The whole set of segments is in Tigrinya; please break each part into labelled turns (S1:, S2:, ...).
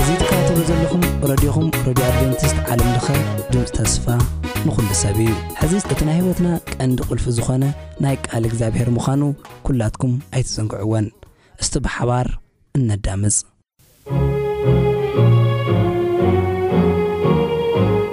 S1: እዚ ትካታተሉ ዘለኹም ረድዮኹም ረድዮ ኣድቨንቲስት ዓለም ለኸ ድምፂ ተስፋ ንኹሉ ሰብ እዩ ሕዚ እቲ ናይ ህይወትና ቀንዲ ቁልፊ ዝኾነ ናይ ቃል እግዚኣብሔር ምዃኑ ኩላትኩም ኣይትዘንግዕወን እስቲ ብሓባር እነዳምፅ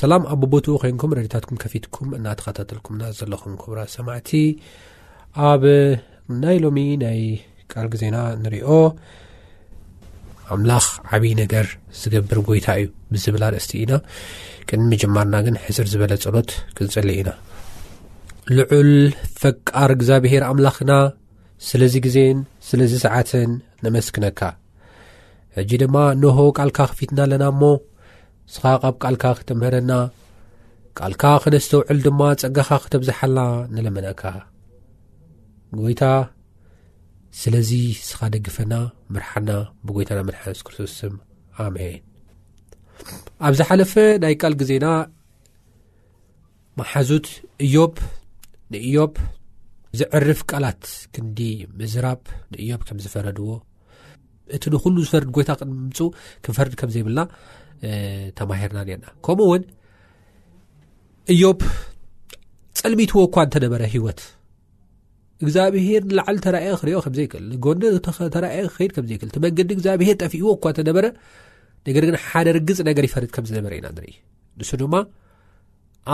S2: ሰላም ኣብ ቦትኡ ኮንኩም ረድታትኩም ከፊትኩም እናተኸታተልኩምና ዘለኹም ክብራ ሰማዕቲ ኣብ ናይ ሎሚ ናይ ቃል ግዜና ንሪኦ ኣምላኽ ዓብዪ ነገር ዝገብር ጎይታ እዩ ብዝብል ኣርእስቲ ኢና ቅድሚ ምጅማርና ግን ሕስር ዝበለ ጸሎት ክንጽሊ ኢና ልዑል ፈቃር እግዚኣብሄር ኣምላኽና ስለዚ ግዜን ስለዚ ሰዓትን ነመስግነካ ሕጂ ድማ ንሆ ቃልካ ክፊትና ኣለና እሞ ንስኻ ኻብ ቃልካ ክተምህረና ቃልካ ክነስተውዕል ድማ ጸጋኻ ክተብዝሓልና ንለመነካ ጎይታ ስለዚ ንስኻ ደግፈና ምርሓና ብጎይታና መድሓንስ ክርስቶስ ስም ኣሜን ኣብ ዝሓለፈ ናይ ቃል ግዜና መሓዙት እዮብ ንእዮብ ዘዕርፍ ቃላት ክንዲ ምዝራብ ንእዮብ ከም ዝፈረድዎ እቲ ንኩሉ ዝፈርድ ጎይታ ቅምምፁ ክንፈርድ ከም ዘይብልና ተማሂርና ርና ከምኡ ውን እዮብ ፀልሚትዎ እኳ እንተነበረ ሂወት እግዚኣብሄር ንላዓሊ ተራእየ ክሪኦ ከምዘይክእል ንጎኒ ተራእየ ክከይድ ከምዘይክእል እቲ መንገዲ እግዚኣብሄር ጠፊእዎ እኳ እተነበረ ነገር ግን ሓደ ርግፅ ነገር ይፈርድ ከም ዝነበረ ኢና ንርኢ ንሱ ድማ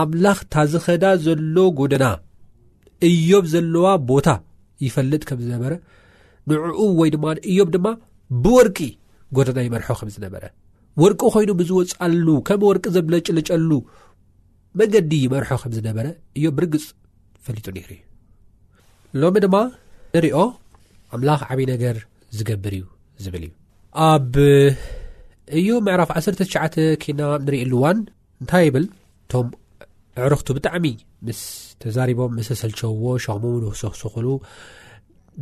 S2: ኣምላኽ እታ ዝኸዳ ዘሎ ጎደና እዮብ ዘለዋ ቦታ ይፈልጥ ከም ዝነበረ ንዕኡ ወይ ድማ እዮብ ድማ ብወርቂ ጎደና ይመርሖ ከም ዝነበረ ወርቂ ኮይኑ ብዝወፅኣሉ ከም ወርቂ ዘብለጭልጨሉ መገዲ ይመርሖ ከም ዝነበረ እዮብ ብርግፅ ፈሊጡ ነይሩ እዩ ሎሚ ድማ ንሪኦ ኣምላኽ ዓብዪ ነገር ዝገብር እዩ ዝብል እዩ ኣብ እዮ ምዕራፍ 19 ኪና ንርኢ ኣሉዋን እንታይ ይብል እቶም ዕርኽቱ ብጣዕሚ ምስ ተዛሪቦም ምስ ኣሰልቸውዎ ሸኽሞም ንክሰክስክሉ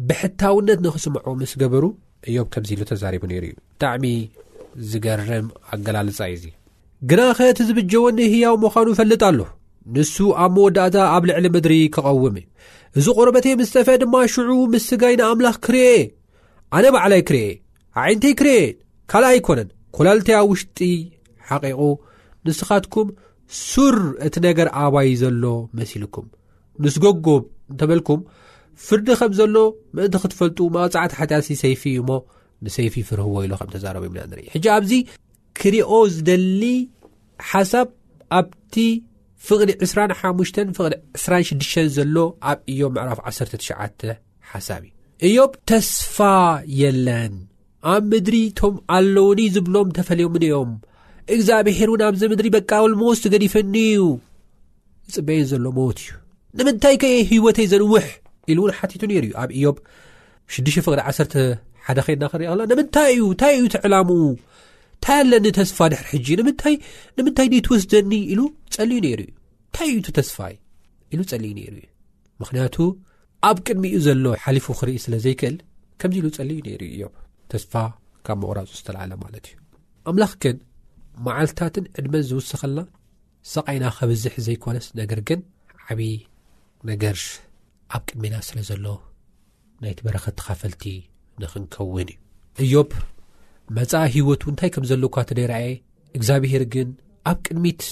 S2: ብሕታውነት ንክስምዑ ምስ ገበሩ እዮብ ከምዚ ኢሉ ተዛሪቡ ነይሩ እዩ ብጣዕሚ ዝገርም ኣገላልፃ እዩ እዚ ግናኸ እቲ ዝብጀወኒ ህያው ምዃኑ ፈልጥ ኣሎ ንሱ ኣብ መወዳእታ ኣብ ልዕሊ ምድሪ ክቐውም እዩ እዚ ቖርበተይ ምስ ጠፍአ ድማ ሽዑ ምስ ስጋይ ንኣምላኽ ክርኤ ኣነ ባዕላይ ክርኤ ኣዒንተይ ክርኤ ካልኣ ኣይኮነን ኮላልተይ ኣብ ውሽጢ ሓቂቑ ንስኻትኩም ሱር እቲ ነገር ኣባይ ዘሎ መሲልኩም ምስ ጎጎብ እንተበልኩም ፍርዲ ከም ዘሎ ምእንቲ ክትፈልጡ መቕፃዕቲ ሓጢኣሲ ሰይፊ እዩ እሞ ንሰይፊ ፍርህዎ ኢሉ ከም ተዛረቡ ይምና ንርኢ ሕጂ ኣብዚ ክሪኦ ዝደሊ ሓሳብ ኣብቲ ፍቕዲ 25 ፍቕዲ 26 ዘሎ ኣብ እዮ ምዕራፍ 19 ሓሳብ እዩ እዮብ ተስፋ የለን ኣብ ምድሪ ቶም ኣለዉኒ ዝብሎም ተፈልዮምን እዮም እግዚኣብሔር እውን ኣብዚ ምድሪ በቃ ልሞስ ገዲፈኒ እዩ ዝፅበየን ዘሎ ሞት እዩ ንምንታይ ከ ህወተይ ዘንውሕ ኢሉ እውን ሓቲቱ ነይሩ እዩ ኣብ እዮብ ሽዱሽተ ፍቕዲ ዓሰርተ ሓደ ከይድና ክንሪኢ ከለና ንምንታይ እዩ እንታይ እዩ ትዕላምኡ እንታይ ኣለኒ ተስፋ ድሕሪ ሕጂ ንምንታይ ንምንታይ ድዩ ትወስደኒ ኢሉ ጸልዩ ነይሩ እዩ እንታይ እዩ እቲ ተስፋይ ኢሉ ጸልዩ ነይሩ እዩ ምክንያቱ ኣብ ቅድሚኡ ዘሎ ሓሊፉ ክርኢ ስለ ዘይክእል ከምዚ ኢሉ ጸልዩ ነይሩ እዩ እዮም ተስፋ ካብ ምቑራጹ ዝተላዓለ ማለት እዩ ኣምላኽ ግን መዓልትታትን ዕድመን ዝውስኸልና ሰቓይና ከብዝሕ ዘይኮነስ ነገር ግን ዓብዪ ነገር ኣብ ቅድሜና ስለ ዘሎ ናይቲ በረኸት ተኻፈልቲ ንኽንከውን እዩ እዮብ መጻኢ ህይወቱ እንታይ ከም ዘሎ እኳ ተደይረኣየ እግዚኣብሄር ግን ኣብ ቅድሚት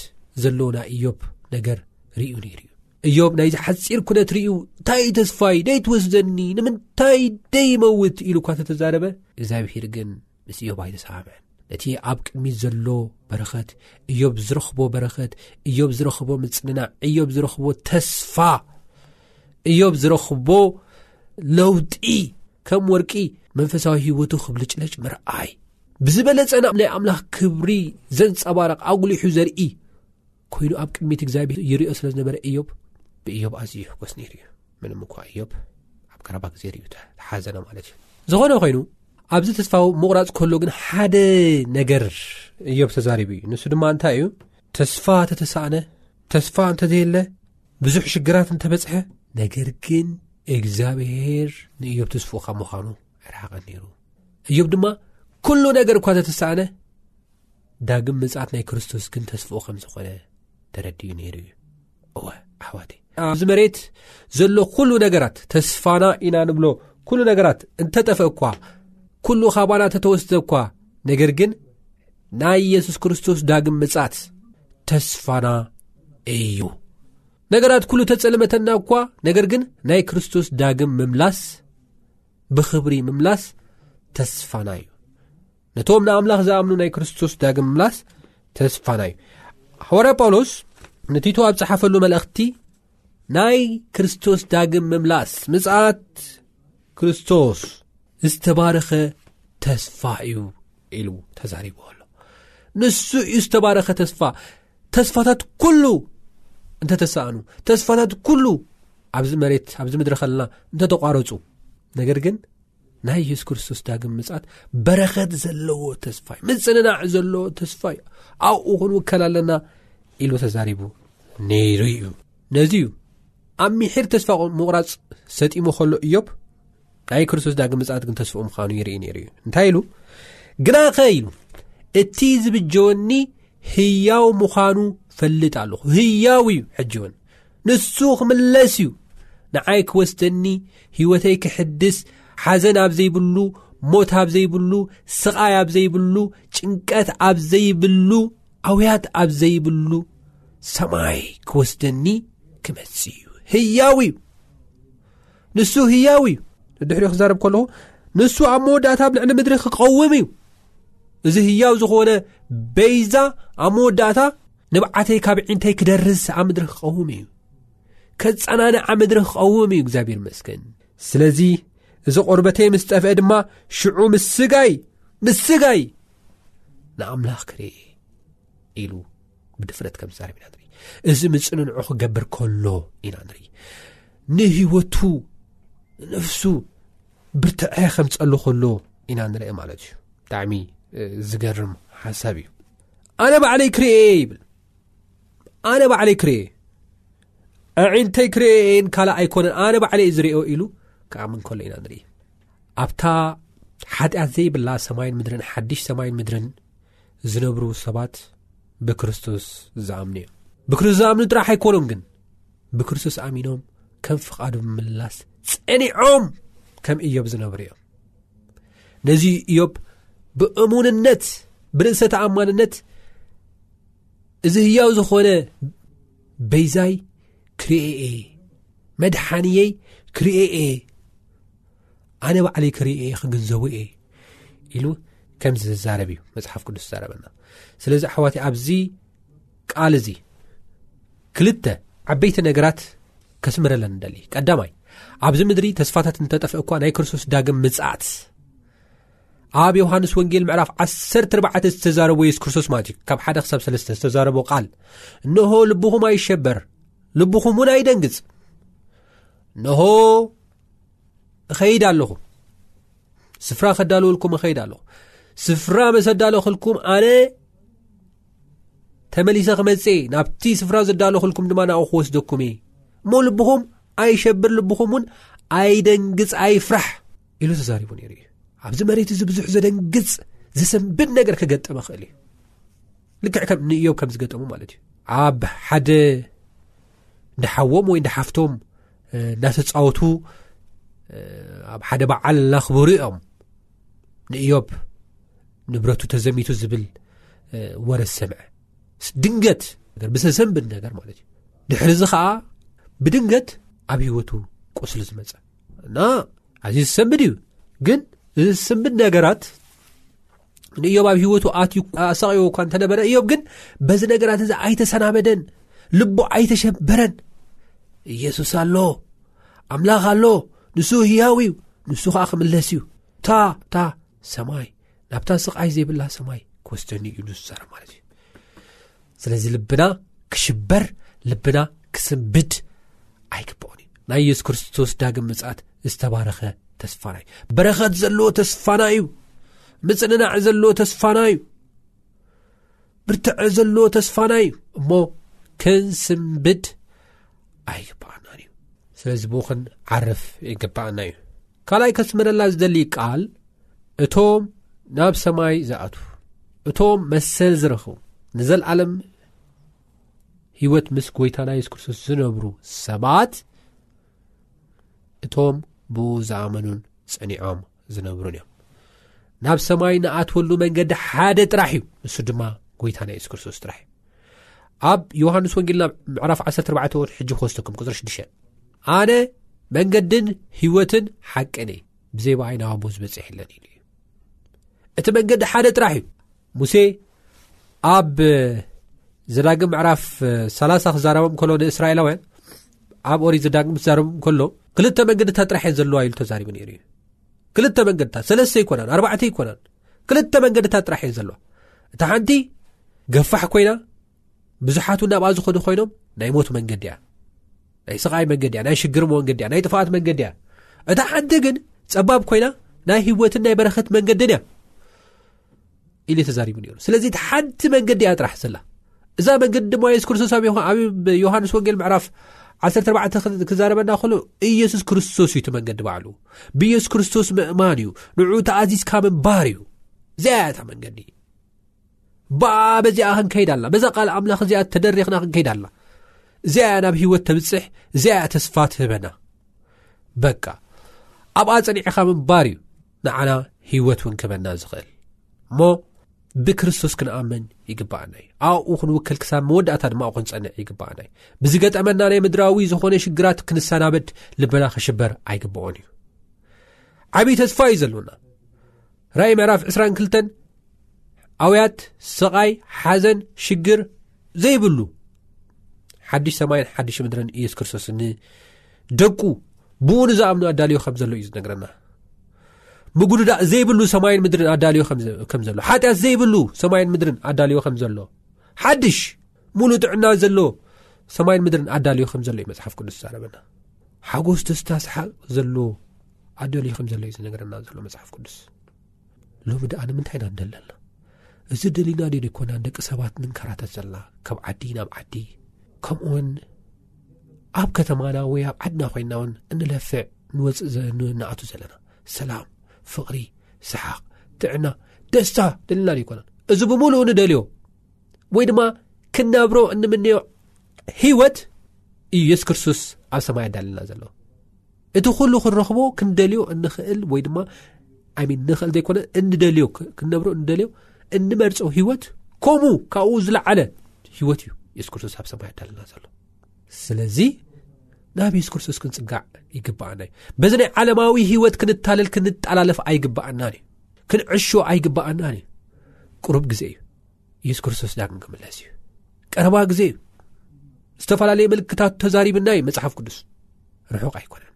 S2: ዘሎ ናይ እዮብ ነገር ርእዩ ነይሩ እዩ እዮብ ናይዚ ሓፂር ኩነት ርእዩ እንታይ ተስፋይ ደይትወስደኒ ንምንታይ ደይመውት ኢሉ እኳ ተተዛረበ እግዚኣብሄር ግን ምስ እዮብ ኣይተሰማምዐን ነቲ ኣብ ቅድሚት ዘሎ በረኸት እዮብ ዝረኽቦ በረኸት እዮብ ዝረኽቦ ምጽንናዕ እዮብ ዝረኽቦ ተስፋ እዮብ ዝረኽቦ ለውጢ ከም ወርቂ መንፈሳዊ ህይወቱ ክብልጭለጭ ምርኣይ ብዝበለጸና ናይ ኣምላኽ ክብሪ ዘንጸባርቕ ኣጉሊሑ ዘርኢ ኮይኑ ኣብ ቅድሚት እግዚኣብሔር ይርዮ ስለ ዝነበረ እዮብ ብእዮብ ኣዝዩ ይሕጎስ ነይሩ እዩ ምንም እኳ እዮብ ኣብ ቀረባ ግዜ ርዩ ተሓዘነ ማለት እዩ ዝኾነ ኮይኑ ኣብዚ ተስፋዊ ምቑራፅ ከሎ ግን ሓደ ነገር እዮብ ተዛሪቡ እዩ ንሱ ድማ እንታይ እዩ ተስፋ ተተሳእነ ተስፋ እንተዘየለ ብዙሕ ሽግራት እንተበፅሐ ነገር ግን እግዚኣብሔር ንእዮብ ተስፉኡ ካብ ምዃኑ ዕርሓቐን ነይሩ እዮብ ድማ ኩሉ ነገር እኳ ዘተሳእነ ዳግም ምጽኣት ናይ ክርስቶስ ግን ተስፍኡ ከም ዝኾነ ተረዲኡ ነይሩ እዩ እወ ኣሕዋተይ ኣብዚ መሬት ዘሎ ኩሉ ነገራት ተስፋና ኢና ንብሎ ኩሉ ነገራት እንተጠፍእ እኳ ኩሉ ኻባና ተተወስደ እኳ ነገር ግን ናይ የሱስ ክርስቶስ ዳግም ምጻት ተስፋና እዩ ነገራት ኩሉ ተጸልመተና እኳ ነገር ግን ናይ ክርስቶስ ዳግም ምምላስ ብኽብሪ ምምላስ ተስፋና እዩ ነቶም ንኣምላኽ ዝኣምኑ ናይ ክርስቶስ ዳግም ምላስ ተስፋና እዩ ሓዋርያ ጳውሎስ ንቲቶ ኣብ ጸሓፈሉ መልእኽቲ ናይ ክርስቶስ ዳግም ምምላስ ምጽኣት ክርስቶስ ዝተባረኸ ተስፋ እዩ ኢሉ ተዛሪቡ ኣሎ ንሱ እዩ ዝተባረኸ ተስፋ ተስፋታት ኩሉ እንተ ተሳእኑ ተስፋታት ኩሉ ኣብዚ መሬት ኣብዚ ምድሪ ከለና እንተ ተቋረፁ ነገር ግን ናይ የሱስ ክርስቶስ ዳግም ምጻት በረኸት ዘለዎ ተስፋ እዩ ምጽንናዕ ዘለዎ ተስፋ እዩ ኣብኡ ክንውከል ኣለና ኢሉ ተዛሪቡ ነይሩ እዩ ነዚ እዩ ኣብ ምሒር ተስፋ ምቑራፅ ሰጢሙ ከሎ እዮብ ናይ ክርስቶስ ዳግም ምጻት ግን ተስፋኡ ምዃኑ ይርኢ ነይሩ እዩ እንታይ ኢሉ ግና ኸ ኢሉ እቲ ዝብጀወኒ ህያው ምዃኑ ፈልጥ ኣለኹ ህያው እዩ ሕጂ እውን ንሱ ክምለስ እዩ ንዓይ ክወስደኒ ህይወተይ ክሕድስ ሓዘን ኣብ ዘይብሉ ሞት ኣብ ዘይብሉ ስቓይ ኣብ ዘይብሉ ጭንቀት ኣብ ዘይብሉ ኣውያት ኣብ ዘይብሉ ሰማይ ክወስደኒ ክመፅ እዩ ህያው እዩ ንሱ ህያው እዩ ንድሕሪኡ ክዛረብ ከለኹ ንሱ ኣብ መወዳእታ ብ ልዕሊ ምድሪ ክቀውም እዩ እዚ ህያው ዝኾነ በይዛ ኣብ መወዳእታ ንብዓተይ ካብ ዒንተይ ክደርስ ኣብ ምድሪ ክቐውም እዩ ከጸናንዓ ምድሪ ክቐውም እዩ እግዚኣብሔር መስገን ስለዚ እዚ ቖርበተይ ምስ ጠፍአ ድማ ሽዑ ምስ ስጋይ ምስ ስጋይ ንኣምላኽ ክርእ ኢሉ ብድፍረት ከም ዝዛርብ ኢና ንርኢ እዚ ምፅንንዑ ክገብር ከሎ ኢና ንርኢ ንህይወቱ ንፍሱ ብርትዐ ከምፀሉ ከሎ ኢና ንርኢ ማለት እዩ ብጣዕሚ ዝገርም ሓሳብ እዩ ኣነ ባዕለይ ክርኤ እየ ይብል ኣነ ባዕለይ ክርኤ ኣዒንተይ ክርኤ እየን ካልእ ኣይኮነን ኣነ ባዕለይ እዩ ዝርኦ ኢሉ ክኣምን ከሎ ኢና ንርኢ ኣብታ ሓጢኣት ዘይብላ ሰማይን ምድርን ሓድሽ ሰማይን ምድርን ዝነብሩ ሰባት ብክርስቶስ ዝኣምኑ እዮም ብክርስቶስ ዝኣምኑ ጥራሕ ኣይኮኖም ግን ብክርስቶስ ኣሚኖም ከም ፍቓዱ ምምላስ ጸኒዖም ከም እዮብ ዝነብሩ እዮም ነዚ እዩ እዮብ ብእሙንነት ብርእሰ ተኣማንነት እዚ ህያው ዝኾነ በይዛይ ክርኤኤ መድሓንየይ ክርኤኤ ኣነ ባዕለይ ክርኤ ክግንዘቡ እየ ኢሉ ከምዚ ዝዛረብ እዩ መፅሓፍ ቅዱስ ዝዛረበና ስለዚ ኣሕዋትይ ኣብዚ ቃል እዚ ክልተ ዓበይቲ ነገራት ከስምረለን ንደሊ ቀዳማይ ኣብዚ ምድሪ ተስፋታት እንተጠፍእ እኳ ናይ ክርስቶስ ዳግም ምጽኣት ኣብ ዮሃንስ ወንጌል ምዕራፍ 14 ዝተዛረቦ የሱስ ክርስቶስ ማለት እዩ ካብ ሓደ ክሳብ ሰለስተ ዝተዛረቦ ቃል እንሆ ልብኹም ኣይሸበር ልብኹም እውን ኣይደንግጽ እንሆ እኸይድ ኣለኹ ስፍራ ከዳልወልኩም እኸይድ ኣለኹ ስፍራ መሰዳለኽልኩም ኣነ ተመሊሰ ክመጽእ እየ ናብቲ ስፍራ ዘዳለኹልኩም ድማ ናብኡ ክወስደኩም እየ እሞ ልብኹም ኣይሸብር ልብኹም እውን ኣይደንግጽ ኣይፍራሕ ኢሉ ተዛሪቡ ነይሩ እዩ ኣብዚ መሬት እዚ ብዙሕ ዘደንግጽ ዝሰንብድ ነገር ክገጥም ይኽእል እዩ ልክዕ ከም ንእዮብ ከም ዝገጠሙ ማለት እዩ ኣብ ሓደ እንዳሓዎም ወይ እንዳሓፍቶም እናተፃወቱ ኣብ ሓደ በዓል እናኽብሩ እዮም ንእዮብ ንብረቱ ተዘሚቱ ዝብል ወረ ዝሰምዐ ድንገት ብሰሰንብድ ነገር ማለት እዩ ድሕሪ እዚ ከዓ ብድንገት ኣብ ህይወቱ ቁስሊ ዝመፀ እና ኣዚ ዝሰንብድ እዩ ግን እዚ ዝስንብድ ነገራት ንእዮብ ኣብ ህይወቱ ኣሳቂዎ እኳ እንተነበረ እዮብ ግን በዚ ነገራት እዚ ኣይተሰናበደን ልቦ ኣይተሸበረን ኢየሱስ ኣሎ ኣምላኽ ኣሎ ንሱ ህያው እዩ ንሱ ኸኣ ክምለስ እዩ እታ እታ ሰማይ ናብታ ስቓይ ዘይብላ ሰማይ ክወስደኒ እዩ ንሱ ሰራ ማለት እዩ ስለዚ ልብና ክሽበር ልብና ክስምብድ ኣይግብኦን እዩ ናይ የሱስ ክርስቶስ ዳግም ምጽኣት ዝተባረኸ ተስፋና እዩ በረኸት ዘለዎ ተስፋና እዩ ምጽንናዕ ዘለዎ ተስፋና እዩ ብርትዐ ዘለዎ ተስፋና እዩ እሞ ክንስምብድ ኣይግባኣናን እዩ ስለዚ ብ ክንዓርፍ ይግባኣና እዩ ካልኣይ ከስመረላ ዝደሊ ቃል እቶም ናብ ሰማይ ዝኣት እቶም መሰል ዝረኽቡ ንዘለዓለም ህይወት ምስ ጎይታና የሱስ ክርስቶስ ዝነብሩ ሰባት እቶም ብኡ ዝኣመኑን ጸኒዖም ዝነብሩን እዮም ናብ ሰማይ ንኣትወሉ መንገዲ ሓደ ጥራሕ እዩ ንሱ ድማ ጎይታና የሱስ ክርስቶስ ጥራሕ እዩ ኣብ ዮሃንስ ወንጌልና ምዕራፍ 14 ወ ሕጂ ክወስተኩም ቅፅሪ 6 ኣነ መንገድን ህይወትን ሓቅን እየ ብዘይ በኣይ ናብ ኣቦ ዝበፅሕ የለን ኢሉ እዩ እቲ መንገዲ ሓደ ጥራሕ እዩ ሙሴ ኣብ ዘዳግም ምዕራፍ ሰላሳ ክዛረቦም ከሎ ንእስራኤላውያን ኣብ ኦሪት ዘዳግም ክዛረቦም ከሎ ክልተ መንገድታት ጥራሕ እየን ዘለዋ ኢሉ ተዛሪቡ ነይሩ እዩ ክልተ መንገድታት ሰለስተ ይኮናን ኣርባዕተ ይኮናን ክልተ መንገድታት ጥራሕ እየን ዘለዋ እታ ሓንቲ ገፋሕ ኮይና ብዙሓት እውን ኣብኣ ዝኾኑ ኮይኖም ናይ ሞት መንገዲ እያ ናይ ስቓይ መንገዲ እያ ናይ ሽግር መንገዲ እያ ናይ ጥፋኣት መንገዲ እያ እታ ሓንቲ ግን ፀባብ ኮይና ናይ ህወትን ናይ በረኸት መንገድን እያ ኢሉ ተዛሪቡ ነይሩ ስለዚ እቲ ሓንቲ መንገዲ እያ ጥራሕ ዘላ እዛ መንገዲ ድማ የሱስ ክርስቶስ ኣብ ዮሃንስ ወንጌል ምዕራፍ 14 ክዛረበና ከሎ ኢየሱስ ክርስቶስ እዩ እቲ መንገዲ ባዕሉ ብኢየሱስ ክርስቶስ ምእማን እዩ ንዕኡ ተኣዚዝካ ምንባር እዩ እዚኣ እያ እታ መንገዲ ብኣ በዚኣ ክንከይድ ኣላ በዛ ቃል ኣምላኽ እዚኣ ተደሪኽና ክንከይድ ኣላ እዚኣ እያ ናብ ህይወት ተብፅሕ እዚኣ እያ ተስፋ ትህበና በቃ ኣብኣ ፀኒዕኻ ምንባር እዩ ንዓና ህይወት እውን ክህበና ዝኽእል እሞ ብክርስቶስ ክንኣምን ይግባኣና እዩ ኣብኡ ክንውክል ክሳብ መወዳእታ ድማ ብ ክንፀንዕ ይግባኣና እዩ ብዝገጠመና ናይ ምድራዊ ዝኾነ ሽግራት ክንሰናበድ ልበና ክሽበር ኣይግብኦን እዩ ዓብዪ ተስፋ እዩ ዘሎና ራይ ምዕራፍ 22 ኣውያት ሰቓይ ሓዘን ሽግር ዘይብሉ ሓድሽ ሰማይን ሓድሽ ምድርን ኢየሱስ ክርስቶስ ደቁ ብኡ ንዝኣምኑ ኣዳልዮ ከም ዘሎ እዩ ዝነግረና ምጉድዳእ ዘይብሉ ሰማይን ምድርን ኣዳልዮ ከም ዘሎ ሓጢኣት ዘይብሉ ሰማይን ምድርን ኣዳልዮ ከም ዘሎ ሓድሽ ሙሉእ ጥዕና ዘሎ ሰማይን ምድርን ኣዳልዮ ከም ዘሎ እዩ መፅሓፍ ቅዱስ ዝዛረበና ሓጎስ ደስታ ሰሓቅ ዘሎ ኣደልዩ ከም ዘሎ እዩ ዝነገረና ዘሎ መፅሓፍ ቅዱስ ሎሚ ድኣ ንምንታይ ኢና ንደሊ ኣና እዚ ደሊና ደ ዘይኮና ንደቂ ሰባት ንንከራተት ዘላ ካብ ዓዲ ናብ ዓዲ ከምኡውን
S3: ኣብ ከተማና ወይ ኣብ ዓድና ኮይንና እውን እንለፍዕ ንወፅእ ዘንኣቱ ዘለና ሰላም ፍቕሪ ሰሓቕ ጥዕና ደስታ ደልና ኣይኮነን እዚ ብምሉእ ንደልዮ ወይ ድማ ክነብሮ እንምንዮ ህወት እዩ የሱስ ክርስቶስ ኣብ ሰማይ ኣዳለና ዘሎ እቲ ኩሉ ክንረኽቦ ክንደልዮ እንኽእል ወይ ድማ ኣይሚን ንኽእል ዘይኮነ እንደልዮ ክንነብሮ እንደልዮ እንመርፆ ህይወት ከምኡ ካብኡ ዝለዓለ ህይወት እዩ የሱስ ክርስቶስ ኣብ ሰማይ ኣዳልና ዘሎ ስለዚ ናብ የሱስ ክርስቶስ ክንፅጋዕ ይግባኣና እዩ በዚ ናይ ዓለማዊ ህይወት ክንታለል ክንጠላለፍ ኣይግባኣናን እዩ ክንዕሾ ኣይግባኣናን እዩ ቅሩብ ግዜ እዩ የሱስ ክርስቶስ ዳግም ክምለስ እዩ ቀረባ ግዜ እዩ ዝተፈላለየ ምልክታት ተዛሪብና እዩ መፅሓፍ ቅዱስ ርሑቕ ኣይኮነን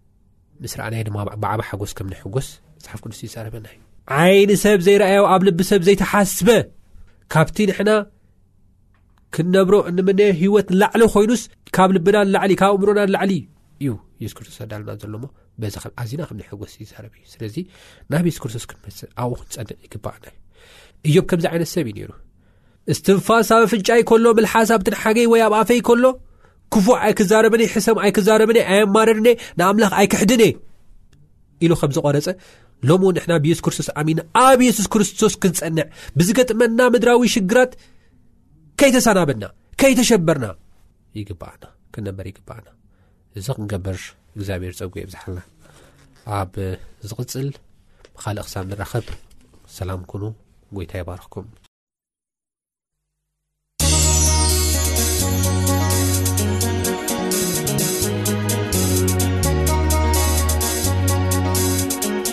S3: ምስ ረኣናይ ድማ ብዓባ ሓጎስ ከም ንሕጎስ መፅሓፍ ቅዱስ ይዛረበና እዩ ዓይኒ ሰብ ዘይረኣዮ ኣብ ልቢ ሰብ ዘይተሓስበ ካብቲ ንሕና ክንነብሮ እንምነዮ ህይወት ንላዕሊ ኮይኑስ ካብ ልብና ንላዕሊ ካብ እምሮና ንላዕሊ እዩ የሱስ ክርስቶስ ኣዳልና ዘሎ ሞ በዚ ከም ኣዚና ከም ንሐጎስ ይዛረብ እዩ ስለዚ ናብ የሱስ ክርስቶስ ክንመፅእ ኣብኡ ክንፀንዕ ይግባኣና እዩ እዮብ ከምዚ ዓይነት ሰብ እዩ ነይሩ እስትንፋስ ኣብ ኣፍንጫይ ከሎ ምልሓስ ኣብ ትንሓገይ ወይ ኣብ ኣፈይ ከሎ ክፉዕ ኣይክዛረብን እየ ሕሰም ኣይክዛረብን እየ ኣየማረርን እየ ንኣምላኽ ኣይክሕድን እየ ኢሉ ከም ዝቆረፀ ሎሚ እውን ንሕና ብየሱስ ክርስቶስ ኣሚና ኣብ የሱስ ክርስቶስ ክንፀንዕ ብዝገጥመና ምድራዊ ሽግራት ከይተሰናበና ከይተሸበርና ይግባኣና ክንነበር ይግባኣና እዚ ክንገብር እግዚኣብሔር ፀጉ የብዝሓልና ኣብ ዝቕፅል ብካልእ ክሳብ ንራኸብ ሰላም ኩኑ ጎይታ ይባርኽኩም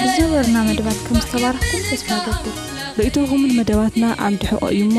S4: ዝዘወርና መደባት ከም ዝተባረኽኩም ተስፋ ገብር ርእቶኹምን መደባትና ዓምዲ ሕቆ እዩ እሞ